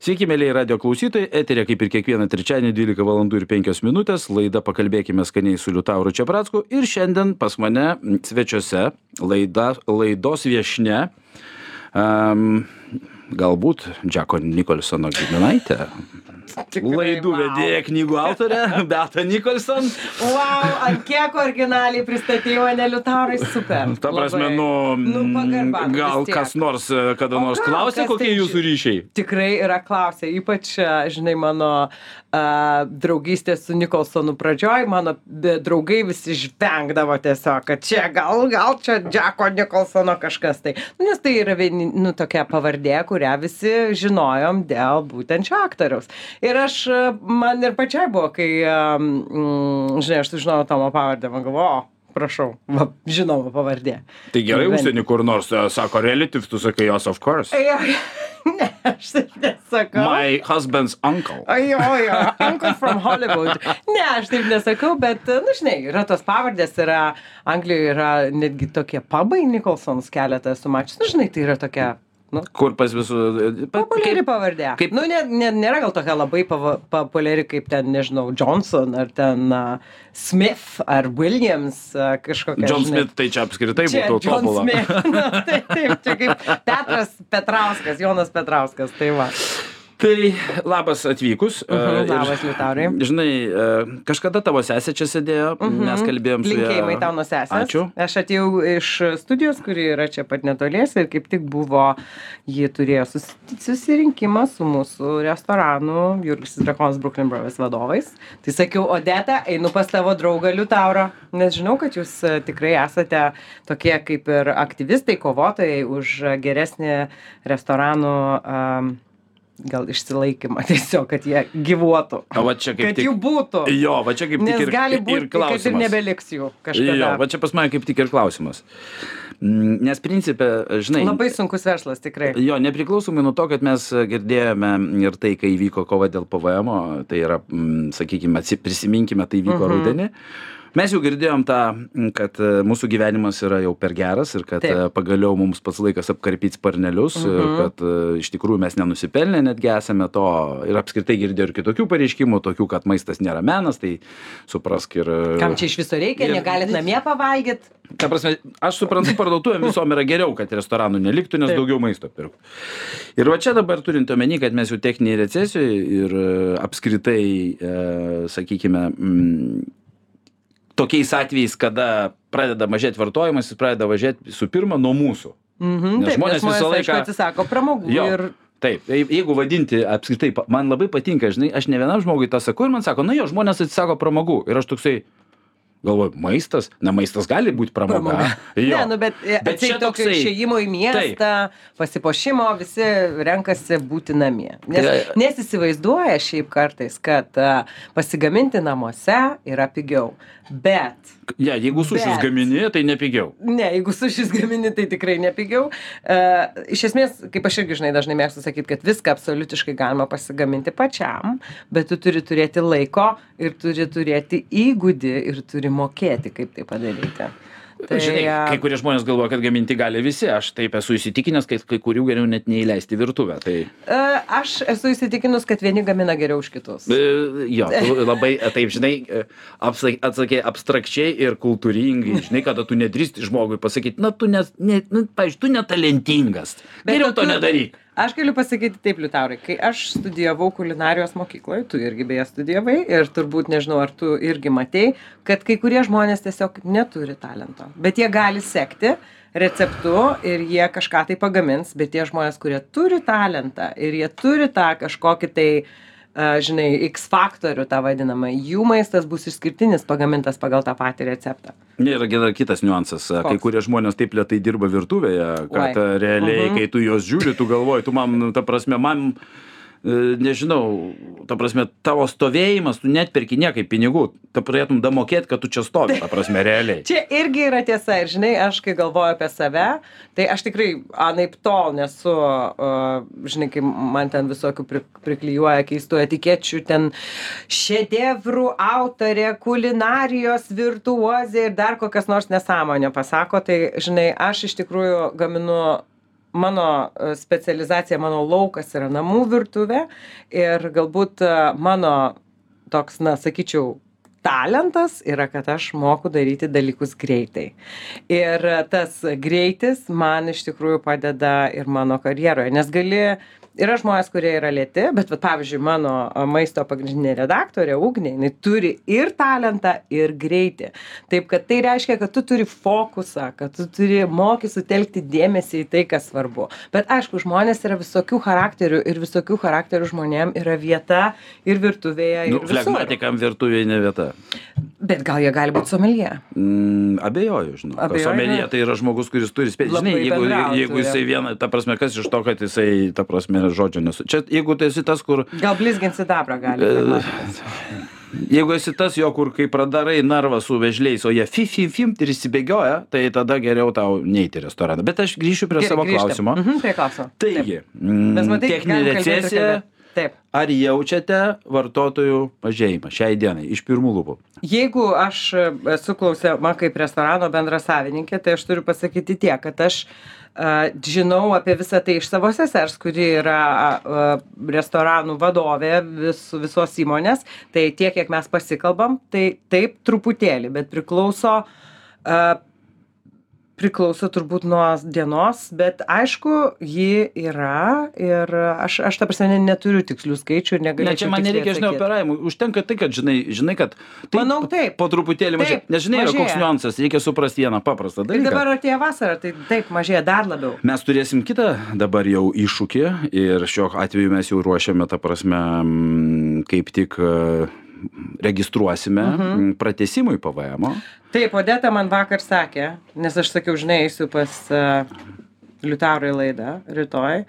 Sveiki, mėlyje radio klausytojai, eterė kaip ir kiekvieną trečiadienį 12 val. ir 5 minutės, laida Pakalbėkime skaniai su Liutauru Čiapratsku ir šiandien pas mane svečiuose laida, laidos viešne, um, galbūt Džeko Nikolsono giminaitė, laidų vedėja, knygų autorė, Beata Nikolson. Wow, ant kiek originaliai pristatėjau mane Liutaurai, super. Ta prasme, Labai. nu, nu pagarba, gal kas nors e, kada O nors gal klausė, kokie tai jūsų ryšiai. Tikrai yra klausę, ypač, a, žinai, mano a, draugystė su Nikolsonu pradžioj, mano draugai visi žvengdavo tiesiog, kad čia gal, gal čia Džeko Nikolsono kažkas tai. Nu, nes tai yra vieni, nu, tokia pavardė, kurią visi žinojom dėl būtent šio aktoriaus. Ir aš, a, man ir pačiai buvo, kai, mm, žinai, aš sužinojau Tomo pavardę, man galvoju, prašau, va, žinoma pavardė. Tai gerai, užsienį kur nors e, sako relative, tu sakai jos, of course. Jo, ne, aš taip nesakau. My husband's uncle. Ajo, jo, Uncle from Hollywood. Ne, aš taip nesakau, bet, nu, žinai, yra tos pavardės, yra, Anglijoje yra netgi tokie pabai, Nikolsons keletą esu mačius, nu, žinai, tai yra tokia, nu, Kur pas visų... populiari pavardė. kaip- Nu, ne, ne, nėra gal tokia labai populiari kaip ten, nežinau, Johnson ar ten uh, Smith ar Williams uh, kažkokia. John žinai. Smith, tai čia apskritai Čia būtų John tobula. Smith. Na, taip, taip, čia kaip Petras Petrauskas, Jonas Petrauskas, tai va. Tai labas atvykus. Mhm, e, ir, labas, Liutaurai. Žinai, e, kažkada tavo sesė čia sėdėjo, mes kalbėjom su. Mhm. Linkėjimai tau nuo sesės. Ačiū. Aš atėjau iš studijos, kuri yra čia pat netoliese ir kaip tik buvo, ji turėjo susi- susirinkimą su mūsų restoranu Jurgis Drakonas Brooklyn Brothers vadovais. Tai sakiau, Odeta, einu pas tavo draugą Liutaurą, nes žinau, kad jūs e, tikrai esate tokie kaip ir aktyvistai, kovotojai už geresnį restoranų. Um, gal išsilaikymą tiesiog, kad jie gyvuotų. O va čia kaip Kad tik. jų būtų. Jo, va čia kaip Nes tik ir, gali ir būti, kad ir klausimas. nebeliks jų kažkada. Jo, va čia pas mane kaip tik ir klausimas. Mm, Nes principė, žinai. Labai sunkus verslas, tikrai. Jo, nepriklausomai nuo to, kad mes girdėjome ir tai, kai vyko kova dėl PVM, tai yra, mm, sakykime, prisiminkime, tai vyko Mhm. rudenį. Mes jau girdėjom tą, kad e, mūsų gyvenimas yra jau per geras ir kad e, pagaliau mums pats laikas apkarpyti sparnelius, ir Mhm. kad e, iš tikrųjų mes nenusipelnę netgi esame to. Ir apskritai girdėjau ir kitokių pareiškimų, tokių, kad maistas nėra menas, tai suprask ir... e, Kam čia iš viso reikia, negalit namie pavalgyti. Ta prasme, aš suprantu, parduotuvėm visom yra geriau, kad restoranų neliktų, nes daugiau maisto pirktų. Ir va čia dabar turint omeny, kad mes jau techniniai recesijoje ir e, apskritai, e, sakykime, tokiais atvejais, kada pradeda mažėti vartojimas, jis pradeda važiuoti su pirma nuo mūsų. Mhm, Nes taip, žmonės visą aišku, laiką- atsisako pramogų Jo. ir Taip, tai jeigu vadinti apskritai, man labai patinka, žinai, aš ne vienam žmogui tą sakau ir man sako, na jo, žmonės atsisako pramogų. Ir aš toksai, galvoju, maistas, na maistas gali būti pramoga. pramoga. Jo. Ne, nu, bet, Bet bet čia toksai- išėjimo į miestą, pasipošimo, visi renkasi būti namie. Nes, Tai- nes įsivaizduoja šiaip kartais, kad a, pasigaminti namuose yra pigiau. Bet Ja, jeigu sušius Bet- gamini, tai nepigiau. Ne, jeigu sušis gamini, tai tikrai nepigiau. Uh, iš esmės, kaip aš irgi žinai, dažnai mėgstu sakyti, kad viską absoliutiškai galima pasigaminti pačiam, bet tu turi turėti laiko ir turi turėti įgūdį ir turi mokėti, kaip tai padaryti. Tai, Žinai, kai kurie žmonės galvoja, kad gaminti gali visi. Aš taip esu įsitikinęs, kad kai kurių geriau net neįleisti virtuvę. Tai, aš esu įsitikinus, kad vieni gamina geriau už kitus. e, jo, labai, taip, žinai, e, atsakė abstrakčiai ir kultūringai. Žinai, kada tu nedrįsti žmogui pasakyti, na, tu, ne, ne, nu, pavyzdžiui, tu netalentingas. Geriau to nedaryk. Aš galiu pasakyti taip, Liutaurai, kai aš studijavau kulinarijos mokykloje, tu irgi beje studijavai ir turbūt nežinau, ar tu irgi matei, kad kai kurie žmonės tiesiog neturi talento, bet jie gali sekti receptu ir jie kažką tai pagamins, bet tie žmonės, kurie turi talentą ir jie turi tą kažkokį tai žinai, X faktorių tą vadinamą, jų maistas bus išskirtinis pagamintas pagal tą patį receptą. Ne, yra dar kitas niuansas. Kai Koks? kurie žmonės taip lietai dirba virtuvėje, kad Oi. Realiai, Mhm. kai tu juos žiūri, tu galvoji, tu man, ta prasme, man, nežinau, ta prasme, tavo stovėjimas, tu net perki niekaip pinigų, tu turėtum damokėti, kad tu čia stovi, ta prasme, realiai. Čia irgi yra tiesa ir žinai, aš kai galvoju apie save, tai aš tikrai anaip tol nesu, uh, žinai, kai man ten visokių pri, priklyjuoja keistų etikečių, ten šedevrų autorė, kulinarijos virtuozė ir dar kokias nors nesąmonė pasako, tai žinai, aš iš tikrųjų gaminu mano e, specializacija, mano laukas yra namų virtuvė ir galbūt e, mano toks, na, sakyčiau, talentas yra, kad aš moku daryti dalykus greitai. Ir tas greitis man iš tikrųjų padeda ir mano karjeroje, nes gali yra žmonės kurie yra lėti bet vat pavyzdžiui mano maisto pagrindinė redaktorė ugnė jinai turi ir talentą ir greitį taip kad tai reiškia kad tu turi fokusą kad tu turi moki sutelkti dėmesį į tai kas svarbu bet aišku žmonės yra visokių charakterių ir visokių charakterių žmonėm yra vieta ir virtuvėje ir Nu, visur flegmatikam virtuvėje ne vieta. bet gal jie gali būt someljė Mm, abejoju, žinau. Abejoji, Someljė tai yra žmogus, kuris turi spėti. Žinai, jeigu, jeigu jisai vieną, ta prasme, kas iš to, kad jisai, ta prasme, žodžio nesu. Čia, jeigu tai esi tas, kur gal blizgint sidabrą gali E. Jeigu esi tas jo, kur kai pradarai narvą su vežliais, o jie fi, fi, fim ir įsibėgioja, tai tada geriau tau neiti į restoraną. Bet aš grįšiu prie Gerai, savo grįžtam. klausimo. Mhm, prie klausimo Taigi, Mes mm, matai, techninė recesija. kalbėti. Taip. Ar jaučiate vartotojų mažėjimą šiai dienai iš pirmų lūpų? Jeigu aš esu klausę, man kaip restorano bendra savininkė, tai aš turiu pasakyti tiek, kad aš a, žinau apie visą tai iš savo sesers, kuri yra a, restoranų vadovė vis, visos įmonės, tai tiek, kiek mes pasikalbam, tai taip truputėlį, bet priklauso a, priklauso turbūt nuo dienos, bet aišku, ji yra ir aš, aš ta prasme ne- neturiu tikslių skaičių ir negaliu. Ne, čia man nereikia, žinai, operavimų. Užtenka tai, kad, žinai, žinai kad taip, Manau, taip. po truputėlį mažėja. Nes, žinai, yra koks niuansas, reikia suprasti vieną paprastą Ir dalyką. dabar artėja vasara, tai taip mažėja dar labiau. Mes turėsim kitą dabar jau iššūkį ir šiuo atveju mes jau ruošiame, ta prasme, kaip tik registruosime mhm. pratesimui PVM. -o. Taip, Odeta man vakar sakė, nes aš sakiau, žinai, eisiu pas uh, Liutaurą į laidą rytoj.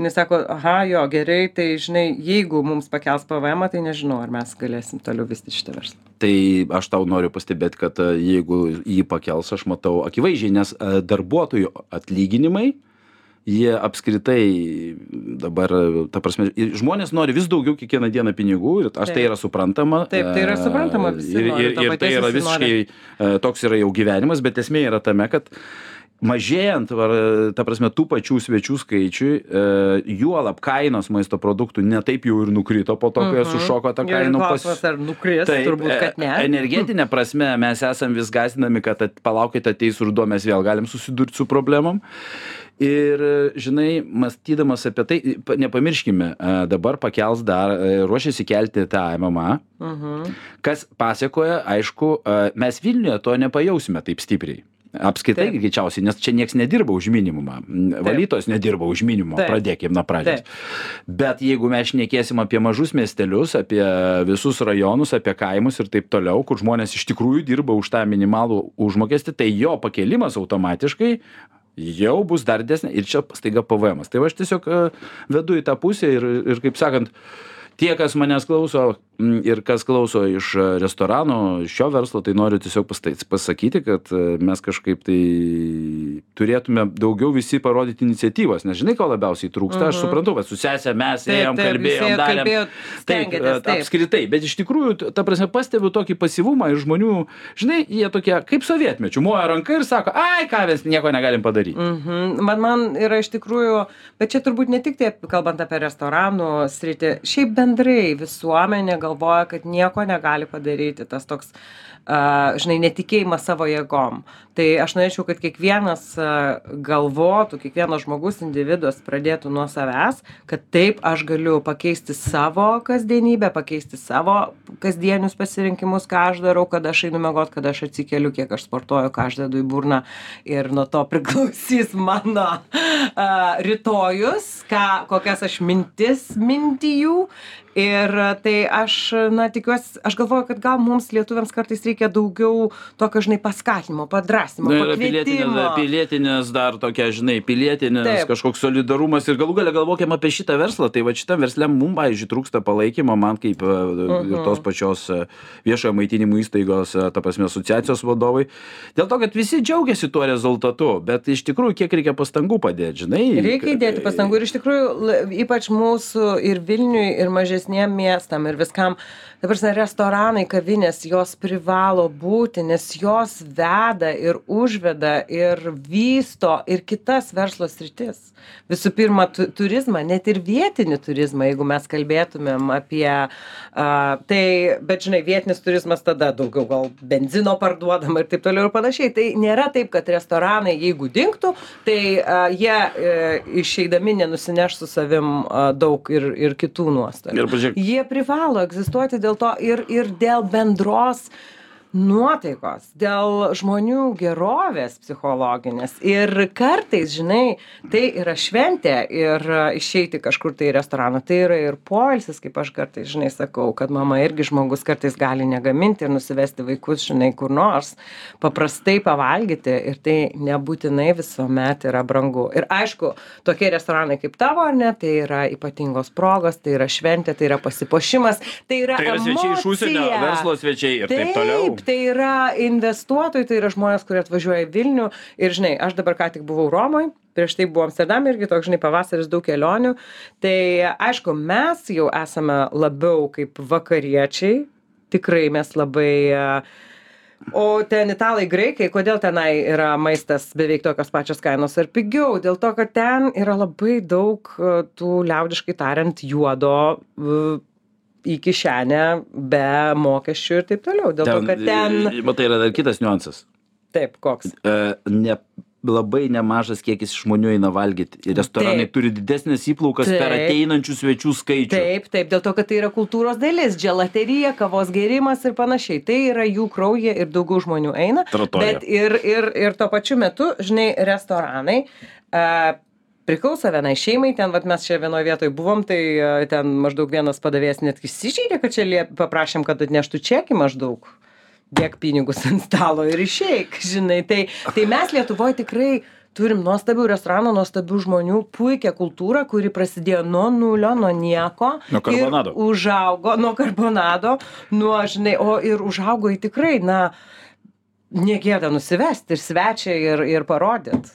Jis sako, aha, jo, gerai, tai žinai, jeigu mums pakels PVM, tai nežinau, ar mes galėsim toliau vystyti šitą verslą. Tai aš tau noriu pastebėti, kad e, jeigu jį pakels, aš matau akivaizdžiai, nes e, darbuotojų atlyginimai, jie apskritai dabar, e, ta prasme, ir žmonės nori vis daugiau kiekvieną dieną pinigų ir aš tai yra suprantama. Taip, tai yra e, suprantama, visi Ir, ir, ir tai yra visi visiškai, e, toks yra jau gyvenimas, bet esmė yra tame, kad mažėjant, var- ta prasme, tų pačių svečių skaičiui, e, juolab kainos maisto produktų netaip jau ir nukrito po to, kai Mhm. sušoko ta kainų pas... ar nukris, Taip, turbūt, kad ne. e- Energetinė prasme mes esam vis gazdinami, kad at, palaukite ateis ruduo, mes vėl galim susidurti su problemom. Ir, žinai, mąstydamas apie tai, pa- nepamirškime, e, dabar pakels dar, e, ruošiasi kelti tą MMA, Mhm. kas pasiekoja, aišku, e, mes Vilniuje to nepajausime taip stipriai. Apskaitai, Taip. greičiausiai, nes čia niekas nedirba už minimumą. Valytos nedirba už minimumą. Taip. Pradėkime nuo pradžios. Bet jeigu mes šnekėsim apie mažus miestelius, apie visus rajonus, apie kaimus ir taip toliau, kur žmonės iš tikrųjų dirba už tą minimalų užmokestį, tai jo pakėlimas automatiškai jau bus dar didesnė ir čia staiga PVM. -as. Tai va aš tiesiog e, vedu į tą pusę ir, ir kaip sakant, tie, kas manęs klauso ir kas klauso iš e, restorano, iš šio verslo, tai noriu tiesiog pastai- pasakyti, kad e, mes kažkaip tai turėtume daugiau visi parodyti iniciatyvos, nes žinai, ko labiausiai trūksta, aš suprantu, kad su sesė mes ėjom, kalbėjom, darėm. Taip, e, taip. apskritai, bet iš tikrųjų, ta prasme, pastebiu tokį pasyvumą iš žmonių, žinai, jie tokie kaip sovietmečių, moja ranka ir sako, ai, ką mes nieko negalim padaryti. Mhm. Man, man yra iš tikrųjų, bet čia turbūt ne tik tai kalbant apie restoranų sritį, šiaip bendrai visuomenė galvoja, kad nieko negali padaryti. Tas toks, uh, žinai, netikėjimas savo jėgom. Tai aš norėčiau, kad kiekvienas uh, galvotų, kiekvienas žmogus, individuas pradėtų nuo savęs, kad taip aš galiu pakeisti savo kasdienybę, pakeisti savo kasdienius pasirinkimus, ką aš darau, kada aš einu mėgot, kada aš atsikeliu, kiek aš sportuoju, ką aš dedu į burną ir nuo to priklausys mano uh, rytojus, ką, kokias aš mintis mintijų. Ir a, tai aš, na, tikiuosi, aš galvoju, kad gal mums lietuviams kartais reikia daugiau tokio, žinai, paskatinimo, padrasimo, Na, yra pilietinės, pilietinės dar tokia, žinai, pilietinės Taip. kažkoks solidarumas ir galų galę galvokim apie šitą verslą. Tai va šitam verslė mums, pavyzdžiui, trūksta palaikymo, man kaip uh Mhm. ir tos pačios e, viešojo maitinimo įstaigos, e, ta prasme, asociacijos vadovai. Dėl to, kad visi džiaugiasi tuo rezultatu, bet iš tikrųjų kiek reikia pastangų padėti, žinai. Reikia įdėti pastangų ir iš tikrųjų, ypač mūsų ir Vilniui, ir mažesniem miestam, ir viskam, dabar restoranai, kavinės, jos privalo būti, nes jos veda ir užveda ir vysto ir kitas verslo sritis. Visų pirma tu turizmą net ir vietinį turizmą jeigu mes kalbėtumėm apie a, tai bet žinai vietinis turizmas tada daugiau gal benzino parduodama ir taip toliau ir panašiai. Tai nėra taip kad restoranai jeigu dingtų tai a, jie e, išeidami nenusineš su savim a, daug ir ir kitų nuostolių. Ir pažiūrėk, jie privalo egzistuoti dėl to ir ir dėl bendros nuotaikos dėl žmonių gerovės psichologinės. Ir kartais žinai tai yra šventė ir išeiti kažkur tai į restoraną tai yra ir poilsis kaip aš kartais žinai sakau kad mama irgi žmogus kartais gali negaminti ir nusivesti vaikus žinai kur nors paprastai pavalgyti ir tai nebūtinai visuomet yra brangu. Ir aišku tokie restoranai kaip tavo ar ne tai yra ypatingos progos tai yra šventė tai yra pasipuošimas tai yra tai yra svečiai iš užsienio, verslo svečiai ir taip toliau. Tai yra investuotojai, tai yra žmonės, kurie atvažiuoja į Vilnių. Ir žinai, aš dabar ką tik buvau Romoje, prieš tai buvau Amsterdame irgi toks, žinai, pavasaris daug kelionių. Tai aišku, mes jau esame labiau kaip vakariečiai, tikrai mes labai... O ten italai, graikai, kodėl tenai yra maistas beveik tokios pačios kainos ar pigiau? Dėl to, kad ten yra labai daug tų liaudiškai tariant juodo į kišenę be mokesčių ir taip toliau. Dėl to, kad ten... Matai, yra dar kitas niuansas. Taip, koks. E, ne, labai nemažas kiekis žmonių eina valgyti. Restoranai Taip. turi didesnės įplaukas per Taip. ateinančių svečių skaičių. Taip, taip, dėl to, kad tai yra kultūros dalis, dželaterija, kavos gėrimas ir panašiai. Tai yra jų kraujyje ir daugiau žmonių eina. Tratoja. Bet ir, ir, ir tuo pačiu metu, žinai, restoranai. Uh, priklauso vienai šeimai, ten vat, mes čia vienoje vietoje buvom, tai e, ten maždaug vienas padavėjas net įsižeidė, kad čia liep, paprašėm, kad atneštų čekį maždaug. Dėk pinigus ant stalo ir išeik, žinai. Tai, tai mes Lietuvoje tikrai turim nuostabių restoranų, nuostabių žmonių, puikią kultūrą, kuri prasidėjo nuo nulio, nuo nieko. Nuo karbonado. Užaugo nuo karbonado, nuo, žinai, o ir užaugo į tikrai, na, negėda nusivesti ir svečią ir, ir parodyt.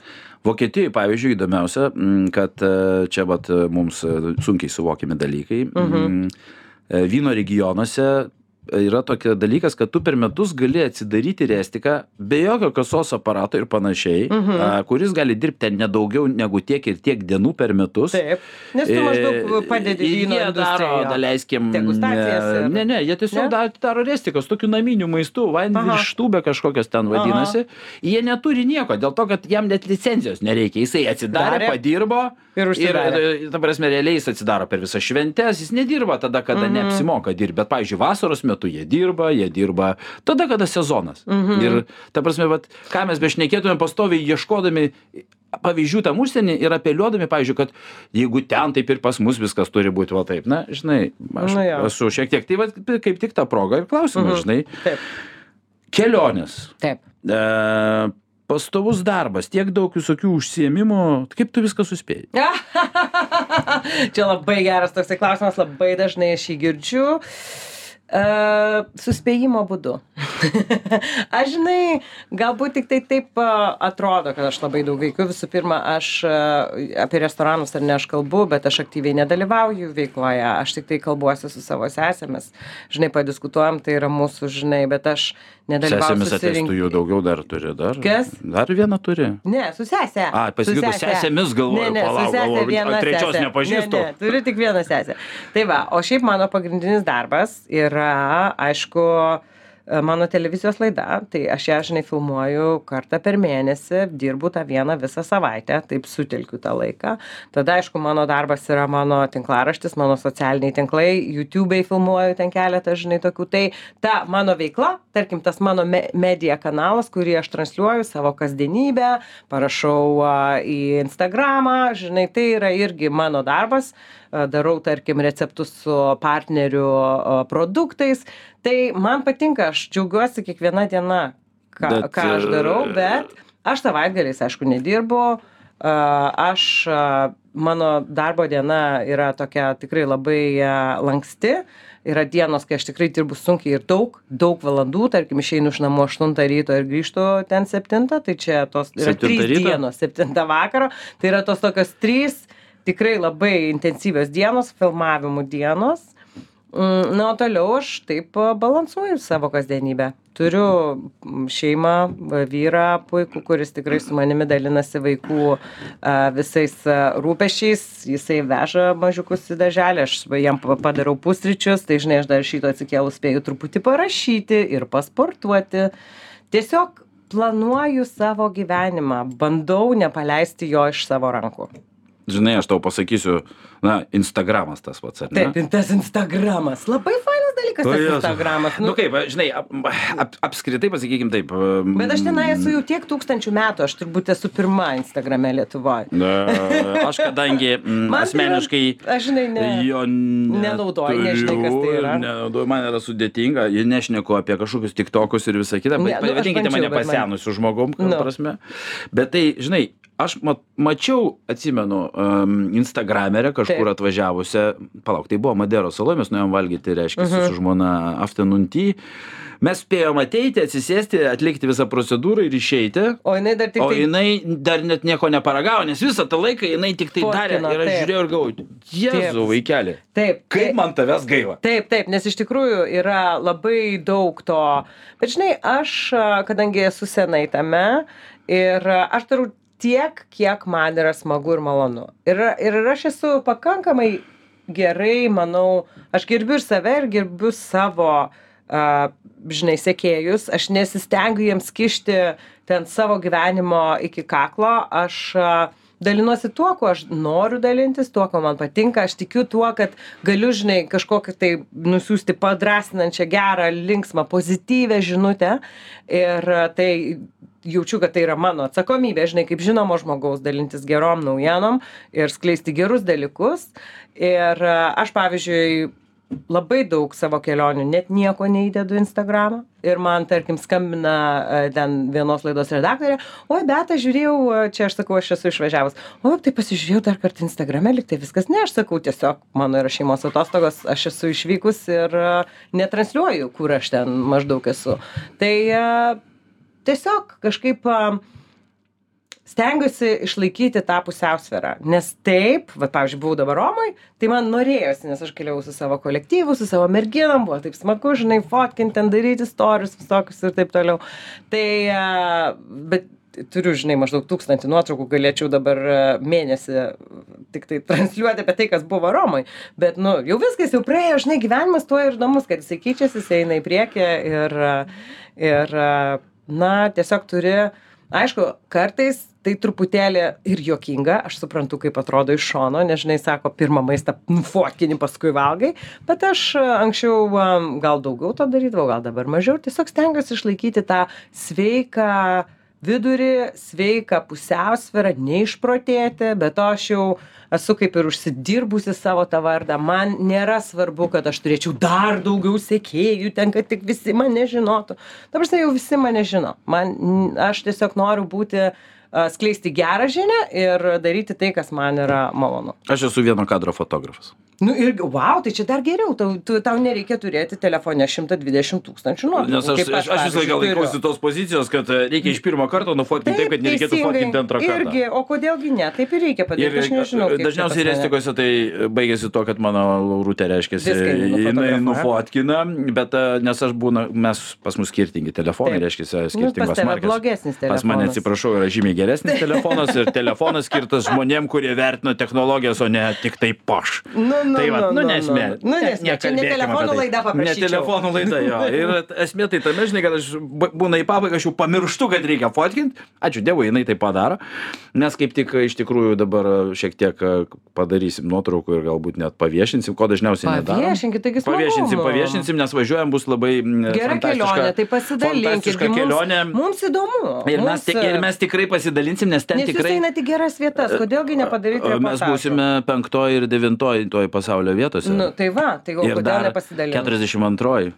Vokietijoje, pavyzdžiui, įdomiausia, mm, kad e, čia vat, e, mums e, sunkiai suvokiami dalykai. Mhm. Vyno regionuose yra tokia dalykas, kad tu per metus gali atsidaryti restiką be jokio kasos aparato ir panašiai, Mhm. a, kuris gali dirbti ten nedaugiau negu tiek ir tiek dienų per metus. Taip. Nes tu maždaug padedi E, vyno Jie daro, industrijoje. daleiskim. Degustacijas ir- Ne, ne, jie tiesiog Ne? da- daro restikas, tokiu naminiu maistu, Aha. vandenvirštubė kažkokios ten vadinasi. Jie neturi nieko, dėl to, kad jam net licenzijos nereikia. Jisai atsidarė, Darė. padirbo. Ir užsidarė. ir, ta prasme, realiai jis atsidaro per visas šventes, jis nedirba tada, kada Mhm. neapsimoka dirbti. Bet, pavyzdžiui, vasaros metu jie dirba, jie dirba tada, kada sezonas. Mhm. Ir, ta prasme, vat, ką mes bešnekėtume pastoviai ieškodami pavyzdžių tam užsienį ir apeliuodami, pavyzdžiui, kad jeigu ten taip ir pas mus viskas turi būti va taip. Na, žinai, aš Nu jo. esu šiek tiek, tai va, kaip tik tą progą ir klausimas, Mhm. žinai, Taip. kelionės. Taip. E, pastovus darbas, tiek daug visokių užsiemimų, kaip tu viską suspėjai? Čia labai geras toksai klausimas, labai dažnai aš jį girdžiu. Uh, suspėjimo būdu. aš žinai, galbūt tik tai taip uh, atrodo, kad aš labai daug veikiu. Visų pirma, aš uh, apie restoranus ar ne aš kalbu, bet aš aktyviai nedalyvauju veikloje. Aš tik tai kalbuosi su savo sesėmis. Žinai, padiskutuojam, tai yra mūsų, žinai, bet aš nedalyvauju. Sesėmis atestų jų daugiau dar turi. Dar, Kas? Dar vieną turi. Ne, su sesė. A, sese. sesėmis, galvoju, Ne, ne, palauk, su sesė galvoju, viena trečios sesė. nepažįstu. Ne, ne, turiu tik vieną sesę. Tai va, o šiaip mano pagrindinis darbas yra, aišku, mano televizijos laida, tai aš ją, žinai, filmuoju kartą per mėnesį, dirbu tą vieną visą savaitę, taip sutelkiu tą laiką. Tada, aišku, mano darbas yra mano tinklaraštis, mano socialiniai tinklai, YouTube'ai filmuoju ten keletą, žinai, tokių. Tai ta mano veikla, tarkim, tas mano me medija kanalas, kurį aš transliuoju savo kasdienybę, parašau į Instagramą, žinai, tai yra irgi mano darbas. Darau, tarkim, receptus su partnerių produktais. Tai man patinka, aš džiaugiuosi kiekviena diena, ką, Bet, ką aš darau, e, bet aš savaitgaliais, aišku, nedirbu. Aš, mano darbo diena yra tokia tikrai labai a, lanksti. Yra dienos, kai aš tikrai dirbu sunkiai ir daug, daug valandų, tarkim, išeinu iš namų 8 ryto ir grįžtu ten 7, tai čia tos yra 7 3 ryto? dienos, 7 vakaro, tai yra tos tokios 3 tikrai labai intensyvios dienos, filmavimų dienos. Mm, Na, o toliau aš taip balansuoju savo kasdienybę. Turiu šeimą, vyrą puikų, kuris tikrai su manimi dalinasi vaikų visais rūpešiais. Jisai veža mažiukus į daželį, aš jam pa- padarau pusryčius, tai žinai, aš dar šito atsikėlus spėju truputį parašyti ir pasportuoti. Tiesiog planuoju savo gyvenimą, bandau nepaleisti jo iš savo rankų. Žinai, aš tau pasakysiu, na, Instagramas tas pats, ar ne? Taip, ir tas Instagramas. Labai fainas dalykas tas Jėzau. Instagramas. Nu kaip, žinai, ap, ap, apskritai pasakykim taip. Bet aš tenai esu jau tiek tūkstančių metų, aš turbūt esu pirma Instagrame Lietuvoje. Aš kadangi Man tai asmeniškai yra- aš, žinai, ne- jo nenaudoju, nežinai, kas tai yra. Nenaudoju, man yra sudėtinga, ir nešneku apie kažkokius tiktokus ir visą kitą, Ne, bet nu, bandžiau, mane bet man- pasenusiu žmogum, Nu. prasme. Bet tai, žinai, aš ma mačiau, atsimenu, um, Instagramerę kažkur Taip. atvažiavusią, palauk, tai buvo Maderos saloje, mes nuėjom valgyti, reiškia, Mhm. su žmona afternoon tea. Mes spėjom ateiti, atsisėsti, atlikti visą procedūrą ir išeiti. O jinai dar tik O tai... jinai dar net nieko neparagavo, nes visą tą laiką jinai tik tai darė. Fotkino, Ir aš taip. žiūrėjau ir galvoju, Jėzau, Taip. vaikeli, Taip, kaip taip. man tavęs gaila. Taip, taip, nes iš tikrųjų yra labai daug to. Bet žinai, aš, kadangi esu senai tame ir aš darau tiek, kiek man yra smagu ir malonu. Ir, ir aš esu pakankamai gerai, manau, aš gerbiu ir save, ir gerbiu savo, a, žinai, sekėjus. Aš nesistengiu jiems kišti ten savo gyvenimo iki kaklo. Aš a, dalinuosi tuo, kuo aš noriu dalintis, tuo, ko man patinka. Aš tikiu tuo, kad galiu, žinai, kažkokią tai nusiųsti padrasinančią, gerą, linksmą, pozityvę žinutę. Ir tai jaučiu, kad tai yra mano atsakomybė, žinai, kaip žinomo žmogaus dalintis gerom naujienom ir skleisti gerus dalykus. Ir a, aš, pavyzdžiui, labai daug savo kelionių net nieko neįdedu į Instagramą. Ir man, tarkim, skambina e, ten vienos laidos redaktorė, oi, bet aš žiūrėjau, e, čia aš sakau, aš esu išvažiavus. O, tai pasižiūrėjau dar kartą Instagrame, liktai viskas, ne, aš sakau, tiesiog mano yra šeimos atostogos, aš esu išvykus ir e, netransliuoju, kur aš ten maždaug esu. Tai e, tiesiog kažkaip stengiuosi išlaikyti tą pusiausvyrą. Nes taip, va, pavyzdžiui, buvau dabar Romai, tai man norėjosi, nes aš keliau su savo kolektyvu, su savo merginom, buvo taip smagu, žinai, fotkinti, ten daryti istorius visokius ir taip toliau. Tai, bet turiu, žinai, maždaug tūkstantį nuotraukų, galėčiau dabar mėnesį tik tai transliuoti apie tai, kas buvo Romai. Bet, nu, jau viskas jau praėjo, žinai, gyvenimas tuo ir įdomus, kad jisai keičiasi, jisai eina į priekį ir, ir na, tiesiog turi, aišku, kartais tai truputėlį ir juokinga, aš suprantu, kaip atrodo iš šono, nes, žinai, sako, pirmą maistą nufotkini, paskui valgai, bet aš a, anksčiau a, gal daugiau to darydavau, gal dabar mažiau, tiesiog stengiuosi išlaikyti tą sveiką vidurį, sveiką pusiausvyrą, neišprotėti, bet aš jau esu kaip ir užsidirbusi savo tą vardą. Man nėra svarbu, kad aš turėčiau dar daugiau sekėjų, ten, kad tik visi mane žinotų. Dabar jau visi mane žino. Man, aš tiesiog noriu būti skleisti gerą žinią ir daryti tai, kas man yra malonu. Aš esu vieno kadro fotografas. Nu ir, wow, tai čia dar geriau, tau, tu, tau nereikia turėti telefone 120 tūkstančių nuotraukų. Nes aš, aš, aš visą laiką laikausi tos pozicijos, kad e, reikia iš pirmo karto nufotkinti taip, kad nereikėtų fotkinti antrą kartą. Irgi, o kodėlgi ne, taip ir reikia Ir padaryti, aš nežinau. čia dažniausiai restikose tai baigėsi to, kad mano laurutė reiškia, jinai nufotkina, bet e, nes aš būna, mes pas mus skirtingi telefonai, Taip. reiškia, Nu, skirtingos tave markės. blogesnis Pas mane, telefonas. atsiprašau, yra žymiai geresnis telefonas ir telefonas skirtas žmonėm, kurie vertino technologijas, o ne tik tai poš. Nu, nu, tai va, nu, nu, nesmė. Nu, nesmė. Čia ne telefonų tai. laida paprašyčiau. Ne telefonų laida, jo. Ir esmė tai tame, žinai, kad aš būna į pabaigą, aš jau pamirštu, kad reikia fotkinti. Ačiū Dievui, jinai tai padaro. Nes kaip tik iš tikrųjų dabar šiek tiek e, padarysim nuotraukų ir galbūt net paviešinsim, ko dažniausiai nedarom. Paviešinkit, taigi smagu. Paviešinsim, paviešinsim, nes važiuojam bus labai mm, Gera kelionė, tai gi kelionė. Mums, mums įdomu. Ir mes, mums, ir mes tikrai pasidalinsim, nes ten Nes jūs tikrai... einate į geras vietas, kodėlgi nepadaryti E, Mes reportažo? būsime penktoji ir devintoji toj pasaulio vietose. Nu, tai va, tai ir kodėl nepasidalinti? 42.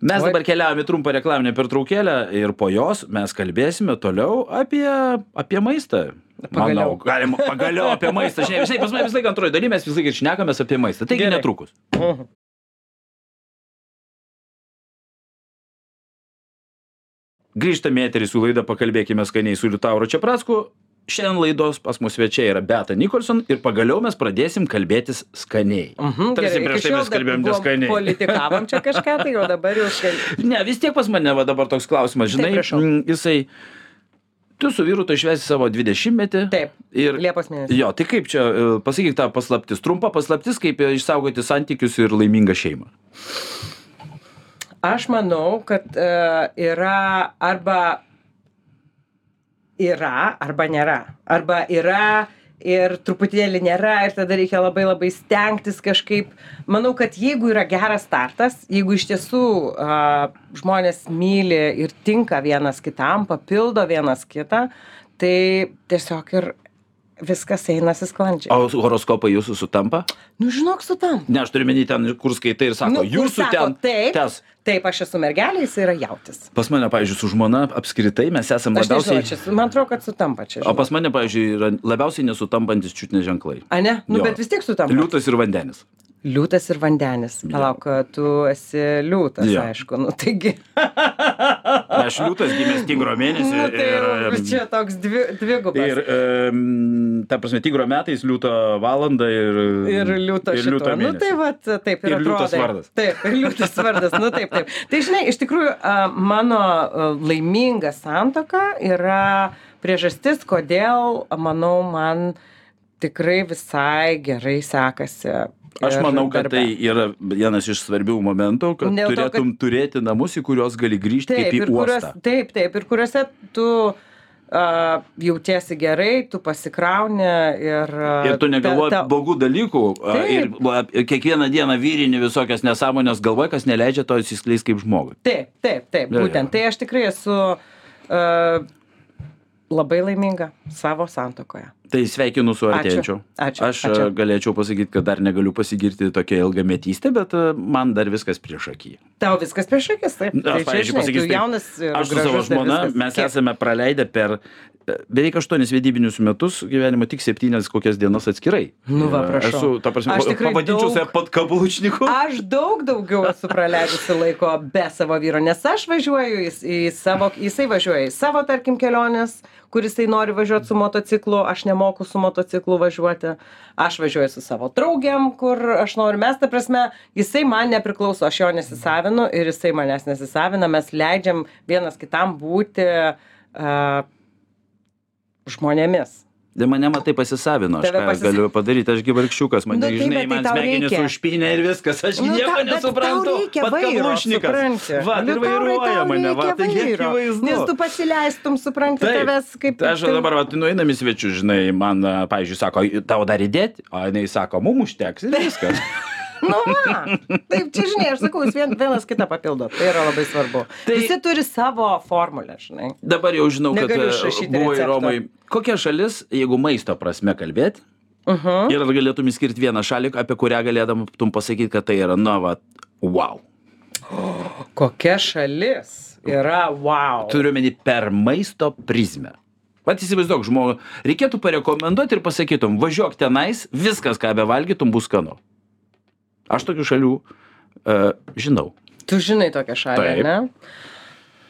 Mes Oi. dabar keliaujame į trumpą reklaminę pertraukėlę ir po jos mes kalbėsime toliau apie, apie maistą. Pagaliau. Manau, galima pagaliau apie maistą. Žinai, visai pas mane visą laiką antroji daly mes visą laiką šnekamės apie maistą. Taigi Gerai. netrukus. Mhm. Grįžtame į eterį su laida Pakalbėkime skaniai su Liutauru Čiapracku. šiandien laidos pas mus svečiai yra Beata Nikolson ir pagaliau mes pradėsim kalbėtis skaniai. Mhm, Tarsi gerai, prieš iki tai mes kalbėjom buvom neskaniai. Politikavom čia kažką, tai o dabar jau švelniai. Ne, vis tiek pas mane va dabar toks klausimas, žinai, mm, jisai, tu su vyru tai švesi savo 20-metį. Taip, Ir, Liepos mėnesį. jo, tai kaip čia, e, pasakyk tą paslaptis, trumpa paslaptis, kaip išsaugoti santykius ir laimingą šeimą. Aš manau, kad uh, yra arba yra, arba nėra. Arba yra ir truputėlį nėra ir tada reikia labai labai stengtis kažkaip. Manau, kad jeigu yra geras startas, jeigu iš tiesų uh, žmonės myli ir tinka vienas kitam, papildo vienas kitą, tai tiesiog ir viskas einasi sklandžiai. O horoskopai jūsų sutampa? Nu, žinok, su tam. Ne, aš turiu menį ten, kur skaitai ir sako, Nu, jūsų sako, ten. Taip, Tes. taip, aš esu mergelė, jis yra jautis. Pas mane, pavyzdžiui, su žmona apskritai mes esame Aš nežinau, labiausiai... čia, man atrodo, kad sutampa čia. O pas mane, pavyzdžiui, yra labiausiai nesutampantis čiutnės ženklai. A ne? Nu, Jo. bet vis tiek sutampa. Liūtas ir vandenis. Liūtas ir vandenis. Palauk, tu esi liūtas, Jo. aišku. Nu, taigi. Aš liūtas gimęs tigro mėnesį. nu, tai ir, čia toks dvi, dvigubas. ir um, ta prasme, tigro metais liūto valandą ir... Ir liūto ir liūto šito. Nu, mėnesį. tai va, taip ir, Ir liūtas vardas. Taip, ir liūtas vardas. Nu, taip, taip. Tai žinai, iš tikrųjų, mano laiminga santoka yra priežastis, kodėl, manau, man tikrai visai gerai sekasi. Aš ir manau, kad darbe. tai yra vienas iš svarbių momentų, kad Dėl to, turėtum turėti namus, į kuriuos gali grįžti kaip į ir uostą. taip, taip, ir kuriuose tu uh, jautiesi gerai, tu pasikrauni ir... Uh, Ir tu negalvoji ta- ta- blogų dalykų ir Taip. a, kiekvieną dieną vyrini visokias nesąmonės galvoji, kas neleidžia to atsiskleis kaip žmogui. Taip, taip, taip, Jo, jo. būtent. Tai aš tikrai esu uh, labai laiminga savo santokoje. Tai sveikinu su artėjančiu. Ačiū, Aš ačiū. a, galėčiau pasakyti, kad dar negaliu pasigirti tokia ilgametystė, bet a, man dar viskas prieš akį. Tau viskas prieš akis, taip. Aš, tai pavyzdžiui, pasakysiu jaunas ir Aš su savo žmona, mes Kiek? esame praleidę per e, beveik aštuonis vedybinius metus gyvenimo tik septynias kokias dienas atskirai. Nu va, prašau. Esu, ta prasme, Aš tikrai pavadinčiau daug- save pat kablučniku. Aš daug daugiau esu praleidusi laiko be savo vyro, nes aš važiuoju į, į savo, jisai važiuoja į savo, tarkim, keliones, kur jisai nori važiuoti su motociklu, aš nemoku su motociklu važiuoti, aš važiuoju su savo draugiam, kur aš noriu, mes, ta prasme, jisai man nepriklauso, aš jo nesisavinu ir jisai manęs nesisavina, mes leidžiam vienas kitam būti uh, žmonėmis. Tai mane matai pasisavino, aš ką pasis- galiu padaryti, aš gyvarkščiukas, man, Nu, nu, taip, žinai, tai man smegenys užpinė ir viskas, aš Nu, nieko bet nesuprantu. Pat supranti. Va, Nu, ir vairuoja mane, va, tai akivaizdu. Nes tu pasileistum, supranti, Taip. tavęs kaip... Tai aš dabar, va, nueinam į svečius, žinai, man, pavyzdžiui, sako, tau dar įdėti, o jinai sako, mum užteks ir viskas. Nu, va. Taip, čia, žinai, aš sakau, jūs vien, vienas kitą papildo. Tai yra labai svarbu. Tai-. Visi turi savo formulę, žinai. Dabar jau žinau, kad Negaliu išrašyti buvai recepto. Romai. Kokia šalis, jeigu maisto prasme kalbėti, Uh -huh. ir ar galėtum įskirti vieną šalį, apie kurią galėtum pasakyti, kad tai yra, na, va, wow. Kokia šalis yra wow. Turiu menį per maisto prizmę. Pat įsivaizduok, žmogų, reikėtų parekomenduoti ir pasakytum, važiuok tenais, viskas, ką bevalgytum, bus skanu. Aš tokių šalių uh, žinau. Tu žinai tokią šalį, Taip. ne?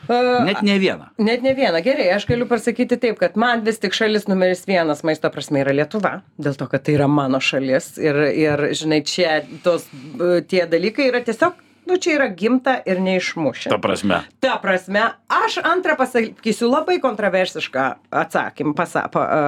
Uh, Net ne vieną. Net ne vieną. Gerai, aš galiu pasakyti taip, kad man vis tik šalis numeris vienas maisto prasme yra Lietuva. Dėl to, kad tai yra mano šalis. Ir, ir žinai, čia tos, e, tie dalykai yra tiesiog, nu, čia yra gimta ir neišmušę. Ta prasme. Ta prasme, aš antrą pasakysiu labai kontroversišką atsakymą, pasa, pa, a,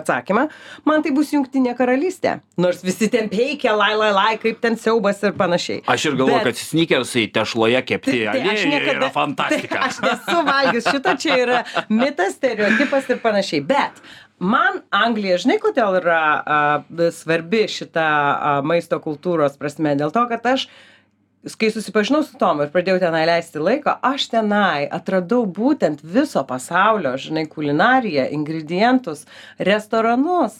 atsakymą. Man tai bus jungtinė karalystė. Nors visi ten peikia, lai, lai, lai, kaip ten siaubas ir panašiai. Aš ir galvoju, Bet- kad sneakersai tešloje kepti Tai- tai aš niekada- yra fantastika. Tai aš nesu valgius, šito čia yra mitas, stereotipas ir panašiai. Bet man Anglija, žinai, kodėl yra a, svarbi šita a, maisto kultūros prasme? Dėl to, kad aš kai susipažinau su tomu ir pradėjau tenai leisti laiko, aš tenai atradau būtent viso pasaulio, žinai, kulinariją, ingredientus, restoranus,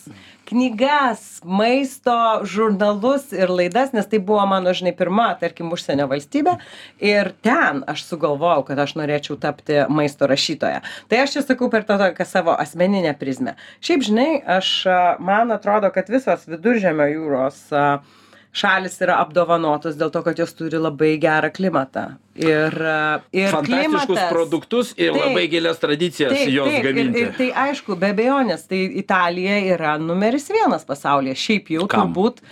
knygas, maisto žurnalus ir laidas, nes tai buvo mano, žinai, pirma, tarkim, užsienio valstybė. Ir ten aš sugalvojau, kad aš norėčiau tapti maisto rašytoja. Tai aš čia sakau per tą tokią savo asmeninę prizmę. Šiaip, žinai, aš, man atrodo, kad visos viduržėmio jūros šalys yra apdovanotos dėl to, kad jos turi labai gerą klimatą. Ir, e, ir Fantastiškus klimatas, produktus ir Taip. labai gilias tradicijas jos ir, gaminti. ir tai aišku, be abejonės, tai Italija yra numeris vienas pasaulyje. Šiaip jau Kam? turbūt.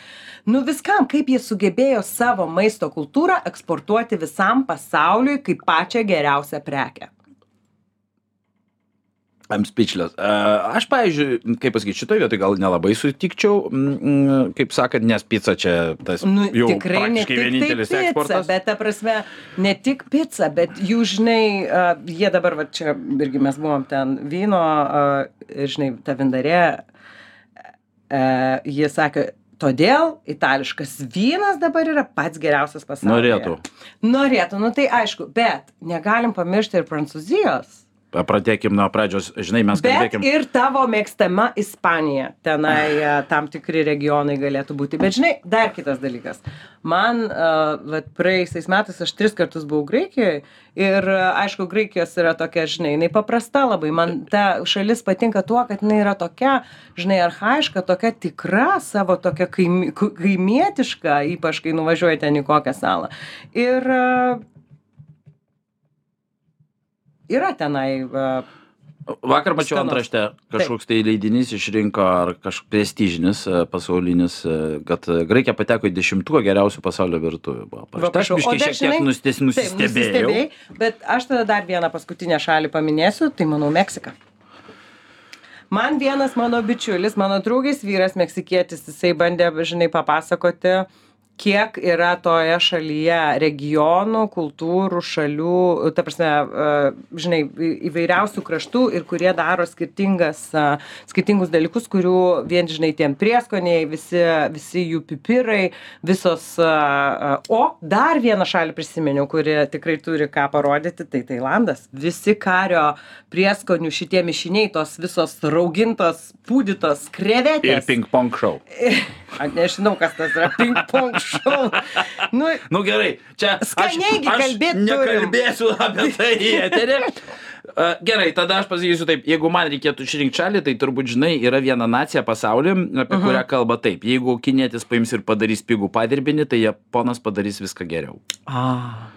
Nu viskam, kaip jie sugebėjo savo maisto kultūrą eksportuoti visam pasauliui kaip pačią geriausią prekę. I'm speechless. Aš, pavyzdžiui, kaip pasakyti, šitoje vietoje gal nelabai sutikčiau, kaip sakant, nes pica čia tas Nu, jau tikrai ne tik vienintelis tai pica, eksportas. bet ta prasme, ne tik pica, bet jų, žinai, jie dabar, va čia irgi mes buvom ten vyno, žinai, ta vindarė, jie sakė, todėl itališkas vynas dabar yra pats geriausias pasaulyje. Norėtų. Norėtų, nu tai aišku, bet negalim pamiršti ir Prancūzijos. Pradėkim nuo pradžios, žinai, mes Bet kalbėkim. ir tavo mėgstama Ispanija. Tenai e, tam tikri regionai galėtų būti. Bet žinai, dar kitas dalykas. Man, uh, vat, praėjusiais metais aš tris kartus buvau Graikijoje ir, uh, aišku, Graikijos yra tokia, žinai, jinai paprasta labai. Man ta šalis patinka tuo, kad jinai yra tokia, žinai, arhaiška, tokia tikra, savo tokia kaimi, kaimietiška, ypač kai nuvažiuoji ten į kokią salą. Ir uh, yra tenai. Uh, Vakar mačiau antraštę, kažkoks tai leidinys išrinko ar kažkoks prestižinis e, pasaulinis, e, kad e, Graikija pateko į dešimtuką geriausių pasaulio virtuvių. Va. Aš biškai šiek tiek nustes- Taip, nusistebėjau. nusistebėjai, bet aš tada dar vieną paskutinę šalį paminėsiu, tai manau Meksika. Man vienas mano bičiulis, mano draugės vyras meksikietis, jisai bandė, žinai, papasakoti, kiek yra toje šalyje regionų, kultūrų, šalių, ta prasme, e, žinai, įvairiausių kraštų ir kurie daro skirtingas, e, skirtingus dalykus, kurių vien, žinai, tiem prieskoniai, visi, visi jų pipirai, visos. e, O dar vieną šalį prisiminiau, kuri tikrai turi ką parodyti, tai Tailandas. Visi kario prieskonių šitie mišiniai, tos visos raugintos, pūdytos krevetės. Ir ping-pong show. Aš nežinau, kas tas yra ping-pong show. Nu, Nu gerai, čia Skaniai gi aš kalbėt turim. nekalbėsiu apie tai. Uh, gerai, tada aš pasakysiu taip, jeigu man reikėtų išrinkti šalį, tai turbūt žinai, yra viena nacija pasaulyje, apie Mhm. kurią kalba taip. Jeigu kinietis paims ir padarys pigų padirbinį, tai japonas padarys viską geriau. A,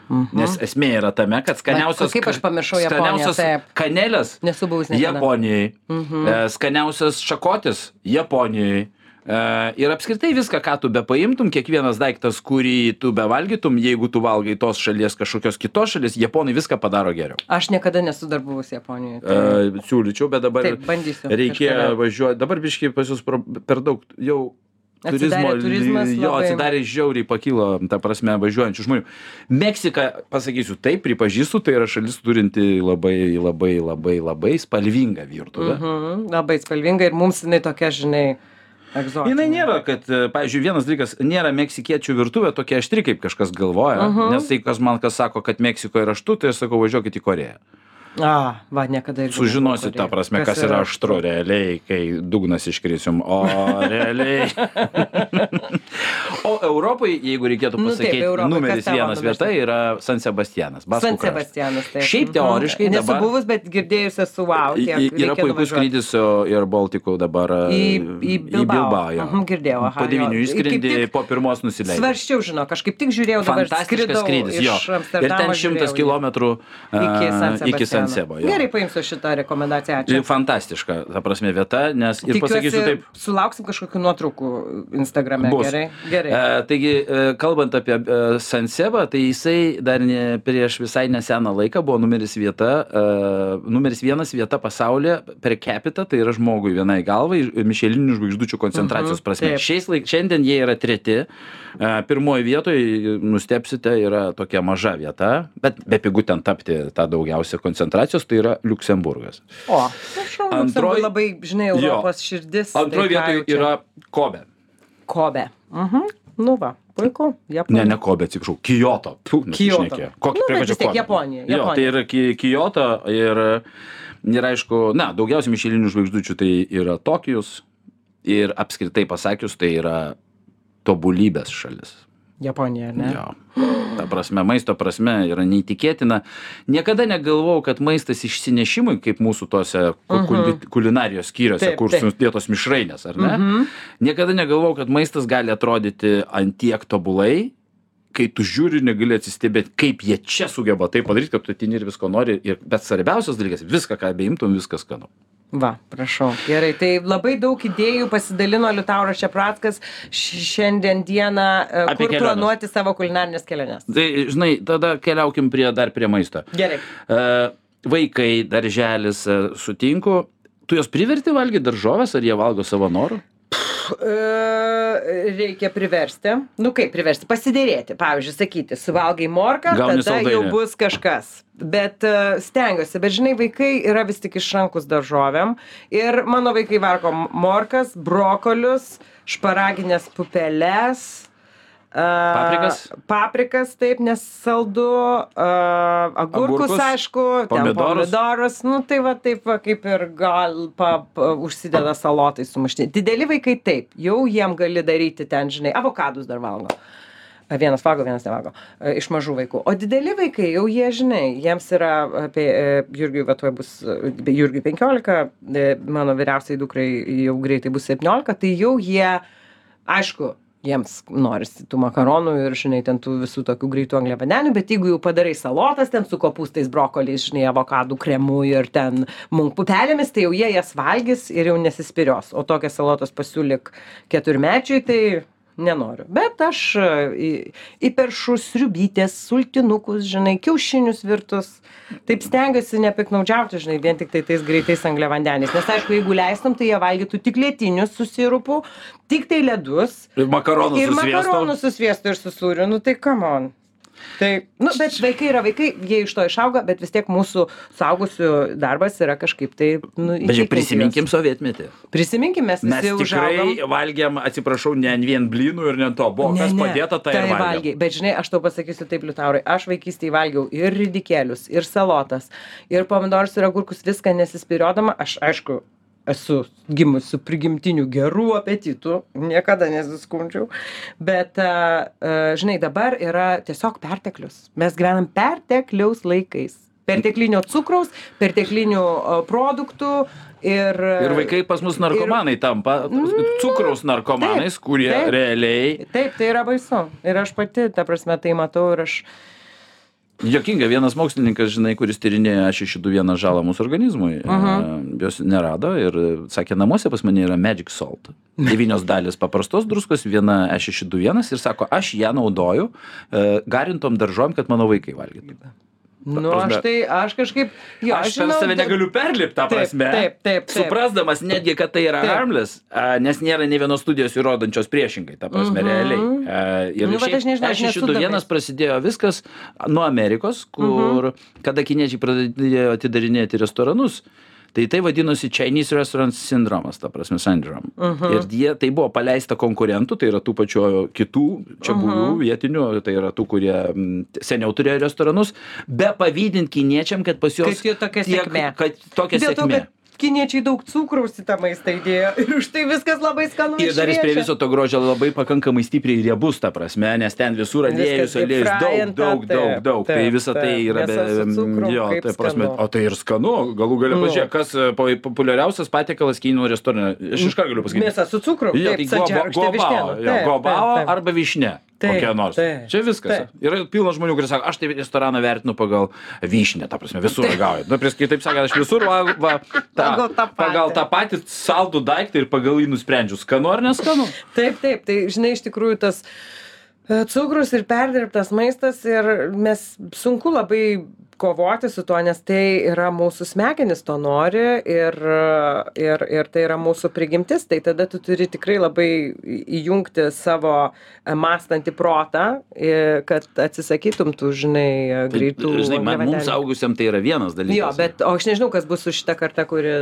mhm. Nes esmė yra tame, kad skaniausias... kaip aš pamiršau Japoniją, skaniausias taip. kanelės Nesu buvus niekada. Japonijai. Mhm. E, skaniausias šakotis Japonijai. E, ir apskritai viską, ką tu be paimtum, kiekvienas daiktas, kurį tu be valgytum, jeigu tu valgai tos šalies kažkokios kitos šalies, japonai viską padaro geriau. Aš niekada nesu dar buvus Japonijoje. Tai... E, siūlyčiau, bet dabar Taip, bandysiu. reikėjo važiuoti, dabar biškai pas jūs per daug jau turizmo, turizmas jo, labai. atsidarė žiauriai pakilo, ta prasme, važiuojančių žmonių. Meksika, pasakysiu, taip, pripažįstu, tai yra šalis turinti labai, labai, labai, labai spalvingą virtuvę. Mhm, labai spalvinga ir mums jinai tokia, žinai, egzotinė. Jinai nėra, kad, e, pavyzdžiui, vienas dalykas, nėra meksikiečių virtuvė tokia aštri, kaip kažkas galvoja. Mhm. Nes tai, kas man kas sako, kad Meksikoje yra aštu, tai aš sakau, važiuokit į Koreją. A, va, niekada irgi. Sužinosit tą prasme, Korėjoj. kas yra aštru realiai, kai dugnas iškrisim. O realiai. o Europai, jeigu reikėtų Nu, taip, pasakyti, Europai, numeris vienas vieta yra San Sebastianas. Baskų San. Sebastianas. Taip. Šiaip Mhm. teoriškai Nesu dabar- buvus, bet girdėjus esu wow. Yra puikus skrydis ir Baltikų dabar Į, į Bilbao. Bilbao. jo. Mhm, girdėjau, aha, Po devynių išskrendi, po pirmos nusileidai. Svarščiau, žinau, kažkaip tik žiūrėjau dabar Fantastiškas skrydis, jo. Ir ten šimtas kilometrų iki San iki San Sebastiano. Sebo. Gerai, paimsiu šitą rekomendaciją. Ačiū. fantastiška, ta prasme, vieta, nes ir pasakysiu Tikiuosi, taip. sulauksim kažkokių nuotraukų Instagrame. Bus. Gerai. Gerai. E, taigi, e, kalbant apie e, Sansebą, tai jisai dar ne, prieš visai neseną laiką buvo numeris, vieta, e, numeris vienas vieta pasaulyje per capita, tai yra žmogui vienai galvai, mišelinių žvaigždučių koncentracijos Mhm, prasme. taip. Šiais laik, šiandien jie yra treti. E, pirmoji vietoje, nustepsite, yra tokia maža vieta, bet be pigų ten tapti tą daugiausia koncentracijos, tai yra Luksemburgas. O, prašau, Antroj- Antroj... labai, žinai, Jo. Europos širdis. Antroje tai vietoje yra Kobe. Kobe. Mhm. Nu va, puiku. Ne, Japonija. ne Kobe, atsiprašau. Puh, Kyoto. nusišnekėjau. Kokį prie ko čia Kobe? Japonija, Jo, tai yra Ki- Kyoto ir, ir aišku, na, daugiausiai mišelinių žvaigždučių tai yra Tokijus ir apskritai pasakius, tai yra tobulybės šalis. Japonija, ne? Jo. ta prasme maisto prasme yra neįtikėtina. Niekada negalvojau kad maistas išsinešimui kaip mūsų tuose ku- kuli kulinarijos skyriuose kur sudėtos mišrainės ar ne? Niekada negalvojau kad maistas gali atrodyti ant tiek tobulai kai tu žiūri negali atsistebėt kaip jie čia sugeba tai padaryt kad tu ateini ir visko nori ir bet svarbiausias dalykas viską ką beimtum viskas skanu Va, prašau. Gerai, tai labai daug idėjų pasidalino Liutauras Šeprackas š- šiandien dieną, e, Apie kur keliones. planuoti savo kulinarinės keliones. tai žinai tada keliaukim prie dar prie maisto Gerai. E, vaikai darželis e, sutinku tu juos priverti valgyt daržoves ar jie valgo savo noru reikia priversti. Nu kaip priversti? Pasidėrėti. Pavyzdžiui, sakyti, suvalgai morką, Gauni tada jau saldainį. bus kažkas. Bet e, stengiuosi, bet žinai, vaikai yra vis tik išrankus daržovėm. Ir mano vaikai varko morkas, brokolius, šparaginės pupeles. Paprikas? Paprikas, taip, nes saldu. a, Agurkus, Agurkus, aišku. pomidorus. Pomidorus. Nu tai va taip va kaip ir gal pa, pa, užsideda salotai sumušti. Dideli vaikai taip, jau jiem gali daryti ten, žinai, avokadus dar valgo. Vienas valgo, vienas nevalgo. e, Iš mažų vaikų. O dideli vaikai, jau jie, žinai, jiems yra apie, Jurgiui, va, tuoj bus, Jurgiui 15, e, mano vyriausiai dukrai jau greitai bus 17, tai jau jie, aišku, jiems norisi tų makaronų ir, žinai, ten tų visų tokių greitų angliavandenių, bet jeigu jau padarai salotas ten su kopūstais, brokoliais, žinai, avokadų kremu ir ten munk pupelėmis, tai jau jie jas valgys ir jau nesispirios. O tokias salotas pasiūlyk keturmečiui, tai nenoriu. Bet aš e, į- įperšu sriubytės, sultinukus, žinai, kiaušinius virtus. Taip stengiuosi nepiknaudžiauti, žinai, vien tik tai tais greitais angliavandeniais. Nes aišku, jeigu leistum, tai jie valgytų tik lietinius su sirupu, tik tai ledus. ir makaronus su sviestu makaronų su sviestu ir su sūriu, nu tai come on. Tai, nu, bet vaikai yra vaikai, jie iš to išauga, bet vis tiek mūsų saugusių darbas yra kažkaip tai, nu, bet įtikinti prisiminkim juos. sovietmetį Prisiminkim, mes mes tikrai valgėm atsiprašau ne vien blynų ir ne to buvo kas padėta tai ir valgėm valgiai. Bet žinai, aš tau pasakysiu taip, Liutaurai, aš vaikystėje valgiau ir ridikėlius, ir salotas, ir pomidorus, ir agurkus, viską nesispiriodama. Aš, aišku, esu gimus su prigimtiniu gerų apetitų, niekada nesiskundžiau. Bet, žinai, dabar yra tiesiog perteklius. Mes gyvenam pertekliaus laikais. Perteklinio cukraus, perteklinių produktų ir... ir vaikai pas mus narkomanai tampa cukraus narkomanais Taip, kurie taip. realiai Taip, tai yra baisu. Ir aš pati, ta prasme, tai matau ir aš... Jokinga, vienas mokslininkas, žinai, kuris tyrinėja H621 žalą mūsų organizmui, uh jos nerado ir sakė, namuose pas mane yra Magic Salt. Devynios dalis paprastos druskos, viena H621 ir sako, aš ją naudoju e, garintom daržom, kad mano vaikai valgytų. Nu, aš tai, aš kažkaip... Jo, aš per save negaliu perlipti tą prasme. taip, taip, taip. Suprasdamas netgi, kad tai yra Taip. harmless, a, nes nėra ne vienos studijos įrodančios priešingai, ta prasme, realiai. A, Ir Nu, vat aš nežinau, aš nesu vienas domėjus. prasidėjo viskas nuo Amerikos, kur, kada kiniečiai pradėjo atidarinėti restoranus, tai tai vadinosi Chinese Restaurant Syndromas, ta prasme, syndrome. Ir jie, tai buvo paleista konkurentų, tai yra tų pačių kitų čia buvų vietinių, tai yra tų, kurie seniau turėjo restoranus, be pavydint kiniečiam, kad pas juos sėkmė. kad tokia sėkmė. Kiniečiai daug cukraus į tą maistą įdėjo ir už tai viskas labai skanu. Ir dar jis prie viso to grožio labai pakankamai stipriai riebus, ta prasme, nes ten visur aliejus, aliejus, daug, daug, daug, daug. Tai visa tai yra be... Jo, tai prasme, o tai ir skanu, galų galia Nu. pažiūrėk, kas e, po- populiariausias patiekalas kinų restorane. Aš iš karto galiu pasakyti. Mėsa su cukrum. Taip, tai saldžiarūgštė vištiena. gobao arba vyšne. Taip, Kokia nors. taip, Čia viskas. taip. Yra pilna žmonių, kurie sako, aš tai restoraną vertinu pagal vyšnę, ta prasme, visur ragauju. Na, pris, kitaip sakant, aš visur va, va, ta, Pagal tą patį. pagal tą patį saldų daiktą ir pagal jį nusprendžiu, skanu ar neskanu. Taip, taip, tai žinai, iš tikrųjų tas e, cukrus ir perdirbtas maistas ir mes sunku labai kovoti su tuo, nes tai yra mūsų smegenis to nori ir, ir, ir tai yra mūsų prigimtis, tai tada tu turi tikrai labai įjungti savo e, mąstantį protą, e, kad atsisakytum tų, žinai, e, greitų. Žinai, man, mums augusiam tai yra vienas dalykas. Jo, bet o aš nežinau, kas bus su šita karta, kuri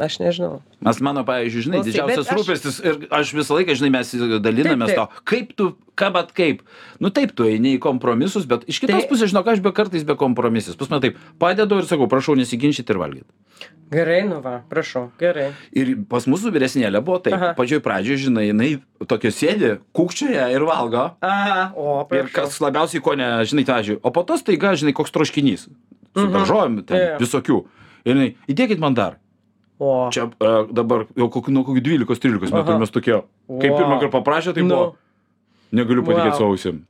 aš nežinau. Nes mano, pavyzdžiui, žinai, didžiausias rūpestis ir aš visą laiką, žinai, mes dalinamės taip. kaip tu, ką bet kaip. Nu taip, tu eini į kompromisus, bet iš kitos Tai- pusės, žinok, aš be kartais be kompromisis. Pas mane taip, padedu ir sakau, prašau nesiginčyti ir valgyti. Gerai, nu va, prašau, gerai. Ir pas mūsų vyresnėlė buvo taip, Aha. pačioj pradžioje, žinai, jinai tokio sėdi, kūkčioje ir valgo. Aha, o, Ir prašau. kas labiausiai ko ne, žinai, tą žiūrėjau. O po to staiga, žinai, koks troškinys. Su Mhm. daržovėm, ten Jo, jo. visokių. Ir jinai, įdėkit man dar. O, Čia uh, dabar jau kokių, nuo kokių 12-13 metų mes tokie. Kaip Wow. pirmą kartą paprašė, tai Nu. buvo. Negaliu patikėti Wow. savo ausim.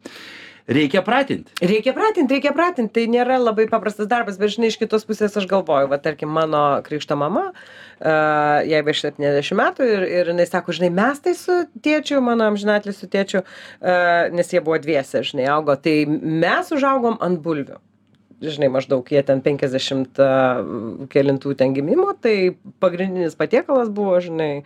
Reikia pratinti. Reikia pratinti, reikia pratinti, tai nėra labai paprastas darbas, bet žinai, iš kitos pusės aš galvoju, va, tarkim, mano krikšto mama, uh, jai virš 70 metų ir, ir jinai sako, žinai, mes tai su tėčiu, mano amžinatlis su tėčiu, uh, nes jie buvo dviese, žinai, augo, tai mes užaugom ant bulvių. Žinai, maždaug jie ten 50 uh, kelintų ten gimimo, tai pagrindinis patiekalas buvo, žinai,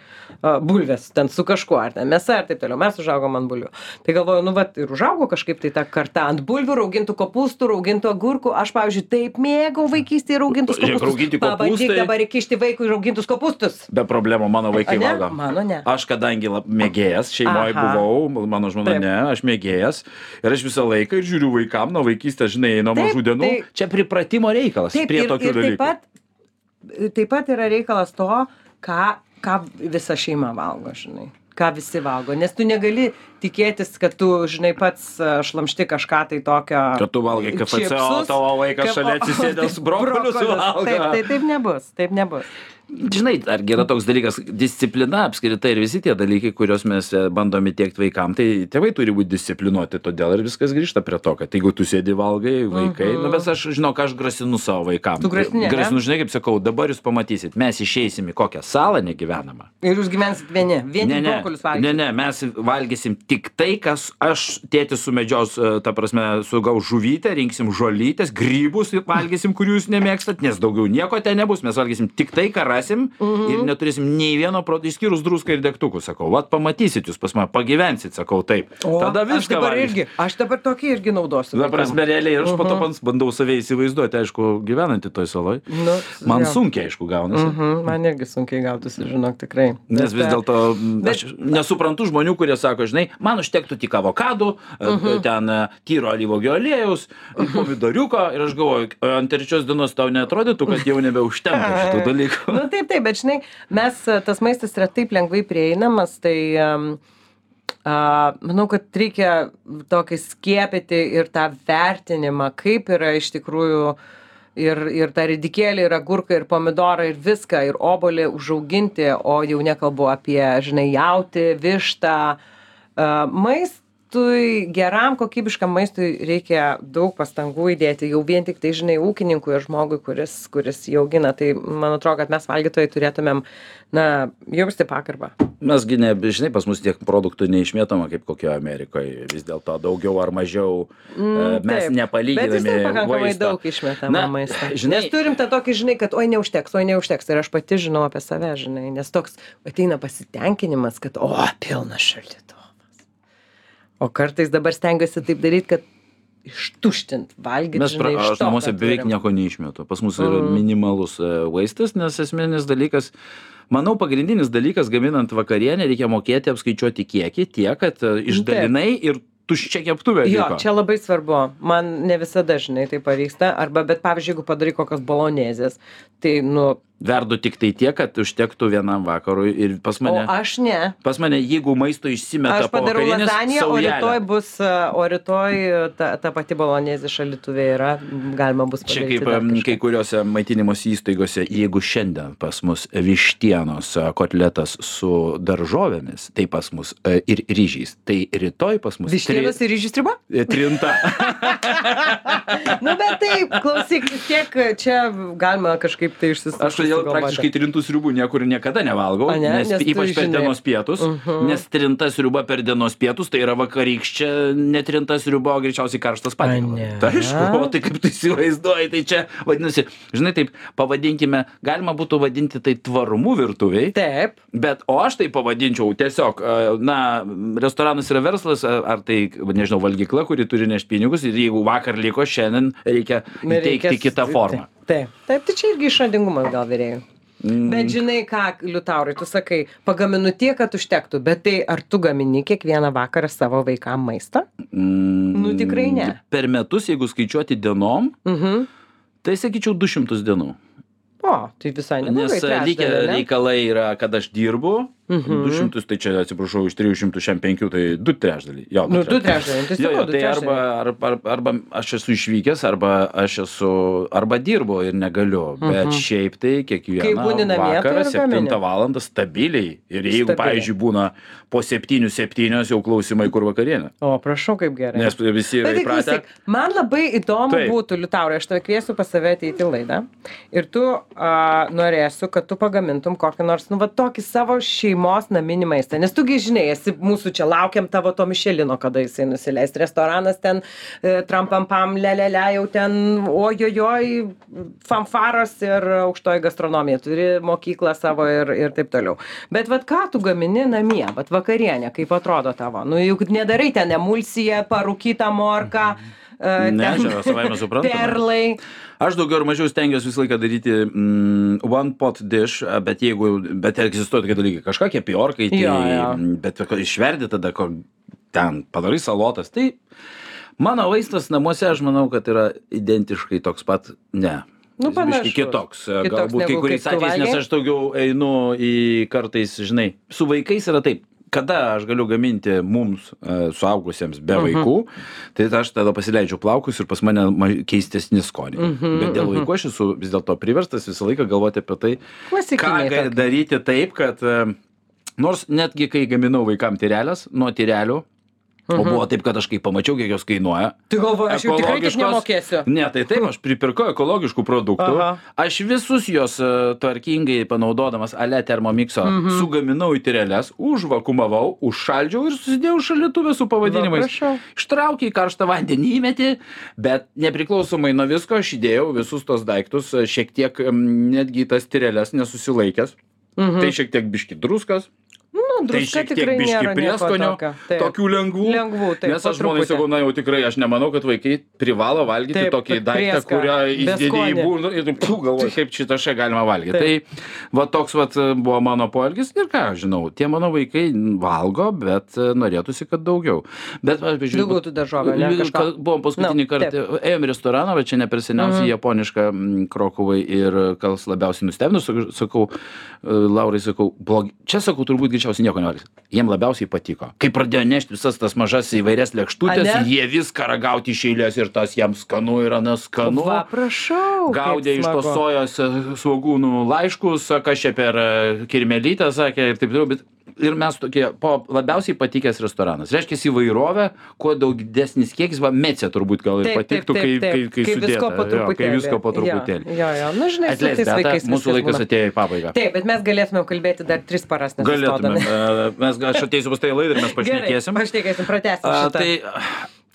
bulvės, ten su kažkuo, ar ten mėsa ir taip toliau. Mes užaugom ant bulvių. Tai galvoju, nu, vat ir užaugo kažkaip tai ta karta ant bulvių, raugintų kopūstų, raugintų agurkų. Aš, pavyzdžiui, taip mėgau vaikystėje raugintus kopūstus. Pabandyk dabar įkišti vaikui raugintus kopūstus. Be problemų mano vaikai valgo. Mano ne. Aš kadangi mėgėjas, šeimoje buvau, mano žmona Taip. ne, aš mėgėjas. Ir aš visą laiką ir žiūriu vaikam nuo vaikystės, žinai, nuo mažų dienų. tai- Čia pripratimo reikalas Taip, prie ir, tokių ir taip dalykų. pat, taip pat yra reikalas to, ką, ką visa šeima valgo, žinai. Ką visi valgo. Nes tu negali tikėtis, kad tu, žinai, pats a, šlamšti kažką tai tokio. Kad tu valgai KFC, o tavo vaikas šalia atsisėdęs taip, brokolius suvalgo. Taip, taip, taip nebus, taip nebus. Žinai, argi yra toks dalykas, disciplina apskritai ir visi tie dalykai, kuriuos mes e, bandome tiekti vaikam, tai tėvai turi būti disciplinuoti, todėl ir viskas grįžta prie to, kad jeigu tu sėdi valgai, vaikai, mhm. nu bet aš žinau, ką aš grasinu savo vaikam. Tu grasini, ne? Grasinu, žinai, kaip sakau, dabar jūs pamatysit, mes išeisim į kokią salą negyvenamą. Ir jūs gyvensit vieni, vieni Ne, ne, brokolius ne, valgyti. ne, mes valgysim tik tai, kas aš, tėtis sumedžios, e, ta prasme, sugaus žuvytę, rinksim žolytės, grybus valgysim, kurių jūs nemėgstat, nes daugiau nieko ten nebus, mes valgysim tik tai, ką rasim Mhm. ir neturėsim nei vieno proto, išskyrus druską ir degtukų, sakau, vat pamatysit jūs pas mane, pagyvensit, sakau taip. O, Tada aš viską dabar valgysim. irgi, aš dabar tokį irgi naudosiu. Vaikam. prasme, realiai, ir aš po to Mhm. pats bandau save įsivaizduoti, aišku, gyvenantį toj saloj. Nu, Man jo. sunkiai, aišku, gaunasi. Mhm, man irgi sunkiai gautųsi, žinok, tikrai. Nes vis dėlto aš nesuprantu žmonių, kurie sako, žinai, man užtektų tik avokadų, Mhm. uh ten e, tyro alyvogio aliejaus, pomidoriuko ir aš galvoju, e, ant trečios dienos tau netrodytų, kad jau nebeužtenka šitų dalykų. Nu taip, taip, bet žinai, mes, a, tas maistas yra taip lengvai prieinamas, tai um, a, manau, kad reikia tokį skiepyti ir tą vertinimą, kaip yra iš tikrųjų ir, ir tą ridikėlį, ir agurką, ir pomidorą, ir viską, ir obolį užauginti, o jau nekalbu apie, žinai, jauti, vištą. A, maistui, geram kokybiškam maistui reikia daug pastangų įdėti, jau vien tik tai, žinai, ūkininkui ir žmogui, kuris, kuris jį augina. Tai man atrodo, kad mes valgytojai turėtumėm, na, jausti pagarbą. Mesgi, ne, žinai, pas mus tiek produktų neišmėtama kaip kokio Amerikoje, vis dėlto daugiau ar mažiau mm, mes. Bet vis nepalyginami. pakankamai daug išmetama maisto. žinai- Nes turim tą tokį, žinai, kad oi neužteks, oi neužteks. Ir aš pati žinau apie save, žinai, nes toks ateina pasitenkinimas, kad o, pilnas šaldytuvas. O kartais dabar stengiuosi taip daryti, kad ištuštint, valgyti. Mes pra, žinai, iš aš to, namuose ką beveik turim. nieko neišmetu. Pas mus yra Mm. minimalus e, vaistas, nes esminis dalykas, manau, pagrindinis dalykas gaminant vakarienę reikia mokėti apskaičiuoti kiekį tiek, kad e, išdalinai ir tuščia keptuvė. Jo, liko. čia labai svarbu. Man ne visada, žinai, tai pavyksta. Arba, bet pavyzdžiui, jeigu padarai kokios bolonezės, tai, nu, Verdu tik tai tiek, kad užtektų vienam vakarui ir pas o mane. aš ne. Pas mane, jeigu maisto išsimeta Aš padarau lazaniją, o saujelę. rytoj bus, o rytoj ta, ta pati bolonezė šalituvė yra, galima bus Čia padaryti. kaip dar em, kažką. kai kuriuose maitinimosi įstaigose, jeigu šiandien pas mus vištienos e, kotletas su daržovėmis, tai pas mus e, ir ryžiais, tai rytoj pas mus Vištienos ir ryžių striba? tri- trinta. nu, bet taip, klausyk, tiek čia galima kažkaip tai išsisakyti. Todėl praktiškai trintų sriubų niekur niekada nevalgau, A, ne? nes, Nes ypač per žinai. dienos pietus, Mhm. nes trinta sriuba per dienos pietus tai yra vakarykščia netrinta sriuba, o greičiausiai karštas patiekalas. Tai aišku, o tai kaip tu įsivaizduoji, tai čia vadinasi, žinai, taip pavadinkime, galima būtų vadinti tai tvarumu virtuviai. Taip. Bet, o aš tai pavadinčiau tiesiog, e, na, restoranas yra verslas, ar tai, nežinau, valgykla, kuri turi neš pinigus ir jeigu vakar liko, šiandien reikia Reikės- kitą formą. Taip, taip, tai čia irgi išradingumas gal vyrėjų. Mm, Bet žinai ką, Liutaurai, tu sakai, pagaminu tiek, kad užtektų, bet tai ar tu gamini kiekvieną vakarą savo vaikam maistą? mm, Nu, tikrai ne. Per metus, jeigu skaičiuoti dienom, Mhm. tai sakyčiau 200 dienų. O, tai visai neblogai. Nes e, likę reikalai yra, kad aš dirbu, Mhm. 200, tai čia atsiprašau, iš 365, tai 2 trečdaliai. Jo, Nu, du trečdaliai, tai Jo, jo, tai arba, arba, arba, aš esu išvykęs, arba aš esu, arba dirbu ir negaliu. Bet šiaip tai kiekvieną tai vakarą ir gamini. 7 val. stabiliai. Ir jeigu, Stabiliai. pavyzdžiui, būna po 7-7 jau klausimai, kur vakarienė. O, prašau, kaip gerai. Nes visi yra įpratę. man labai įdomu Taip. būtų, Liutaurai, aš tave kviesiu pas save ateiti į laidą ir tu a, norėsiu, kad tu pagamintum kokį nors, nu, va, tokį savo šeimos naminį maistą. Nes tugi žinai, esi mūsų čia laukiam tavo to Mišelino, kada jisai nusileis. Restoranas ten, e, trampampam, lelele, jau ten, ojojoj, fanfaros ir aukštoji gastronomija. Turi mokyklą savo ir, ir taip toliau. Bet vad ką tu gamini namie, vad vakarienė, kaip atrodo tavo? Nu, juk nedarai ten emulsiją, parūkytą morką. e, Ne, ten čia savaime suprantama. Perlai. Aš daugiau ar mažiau stengiuosi visą laiką daryti mm, one pot dish, bet jeigu, bet egzistuoja tokie dalykai, kažkokie piorkai, tai, Jo, jo. bet išverdi tada, ko ten padarai salotas, tai mano vaistas namuose, aš manau, kad yra identiškai toks pat, ne. Nu, panašus. kitoks, Kitoks galbūt kai kuriais atvejais, nes aš daugiau einu į kartais, žinai, su vaikais yra taip. Kada aš galiu gaminti mums, e, suaugusiems, be vaikų, tai aš tada pasileidžiu plaukus ir pas mane ma- keistesni skoniai. Bet dėl vaikų aš esu vis dėlto priverstas visą laiką galvoti apie tai, ką Klasikiniai gali tokie. daryti taip, kad e, nors netgi kai gaminau vaikam tyrelės, nuo tyrelių, o buvo taip, kad aš kai pamačiau, kiek jos kainuoja, Tu galvoji, aš jau tikrai tik nemokėsiu. Ne, tai taip, aš pripirkau ekologiškų produktų. Aha. Aš visus juos e, tvarkingai panaudodamas ale termomikso Mhm. sugaminau į tyreles, užvakumavau, užšaldžiau ir susidėjau šalituvę su pavadinimais. Ištraukiai karštą vandenį įmeti, bet nepriklausomai nuo visko aš įdėjau visus tos daiktus, e, šiek tiek netgi tas tyreles nesusilaikęs. Mhm. Tai šiek tiek biški druskas, Nu, tai druska tiek tikrai nėra prieskonio, tokių lengvų. Lengvų, taip, Nes aš žmonai sakau, na jau tikrai, aš nemanau, kad vaikai privalo valgyti Taip, tokį daiktą, kurią be įdėdė į skonį. burną ir tu galvoji, kaip šitą šią galima valgyti. Taip. Tai va toks va buvo mano poelgis ir ką, žinau, tie mano vaikai valgo, bet e, norėtųsi, kad daugiau. Bet, pavyzdžiui, Daugiau tų daržovių, buvom paskutinį Nu, kartą, ėjom į restoraną, va čia ne per seniausiai Mhm. japonišką mm, Krokuvai ir kas labiausiai nustebino, sakau- e, Laurai, sakau, blogi, čia sakau, turbūt greičiausiai nieko nevalgys. Jiem labiausiai patiko. Kai pradėjo nešti visas tas mažas įvairias ne? jie viską ragauti iš eilės ir tas jiems skanu yra neskanu. Va, prašau. Gaudė iš tos sojos e, svogūnų laiškus, kas čia per e, kirmelytę sakė ir taip toliau. Bet ir mes tokie, po labiausiai patikęs restoranas. Reiškia, įvairovė, kuo daug didesnis kiekis, va, mecė turbūt gal ir patiktų, kai, kai, kai, sudėta, kai visko po truputėlį. Jo, jo, na žinai, su tais vaikais mūsų laikas atėjo į pabaigą. Taip, bet mes galėtumėm kalbėti dar tris paras. Galėtume. nesustodami. e, Mes, aš ateisiu pas tai laidą ir mes pašnekėsim. pašnekėsim, pratęsim šitą Tai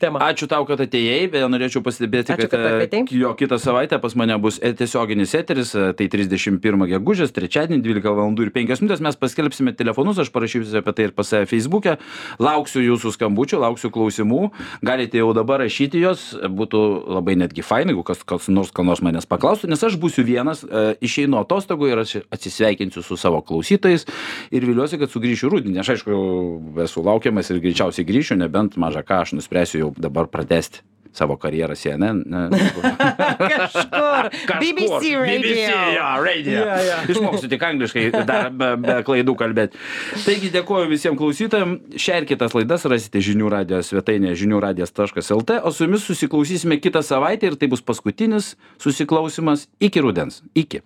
temą. Ačiū tau, kad atėjai, beje, norėčiau pastebėti, Ačiū, kad, kad e, jo kitą savaitę pas mane bus e- tiesioginis eteris, e, tai 31 gegužės, trečiadienį 12 val. ir 5 minutės mes paskelbsime telefonus, aš parašysiu apie tai ir pas save Facebook'e, lauksiu jūsų skambučių, lauksiu klausimų, galite jau dabar rašyti juos, būtų labai netgi fainai, jeigu kas, kas nors, ką nors manęs paklaustų, nes aš būsiu vienas, išeinu atostogų ir atsisveikinsiu su savo klausytojais ir viliuosi, kad sugrįšiu rūdienį. Aš aišku, esu laukiamas ir greičiausiai grįšiu, nebent maža ką aš nuspręsiu jau dabar pratesti savo karjerą CNN. Kažkur. BBC radio. BBC, jo, radio. Jo, jo. Išmoksiu tik angliškai, dar be, be klaidų kalbėti. Taigi dėkoju visiems klausytojams. Šią ir kitas laidas rasite žinių radio svetainėje žiniųradijas.lt, o su jumis susiklausysime kitą savaitę ir tai bus paskutinis susiklausimas iki rudens. Iki.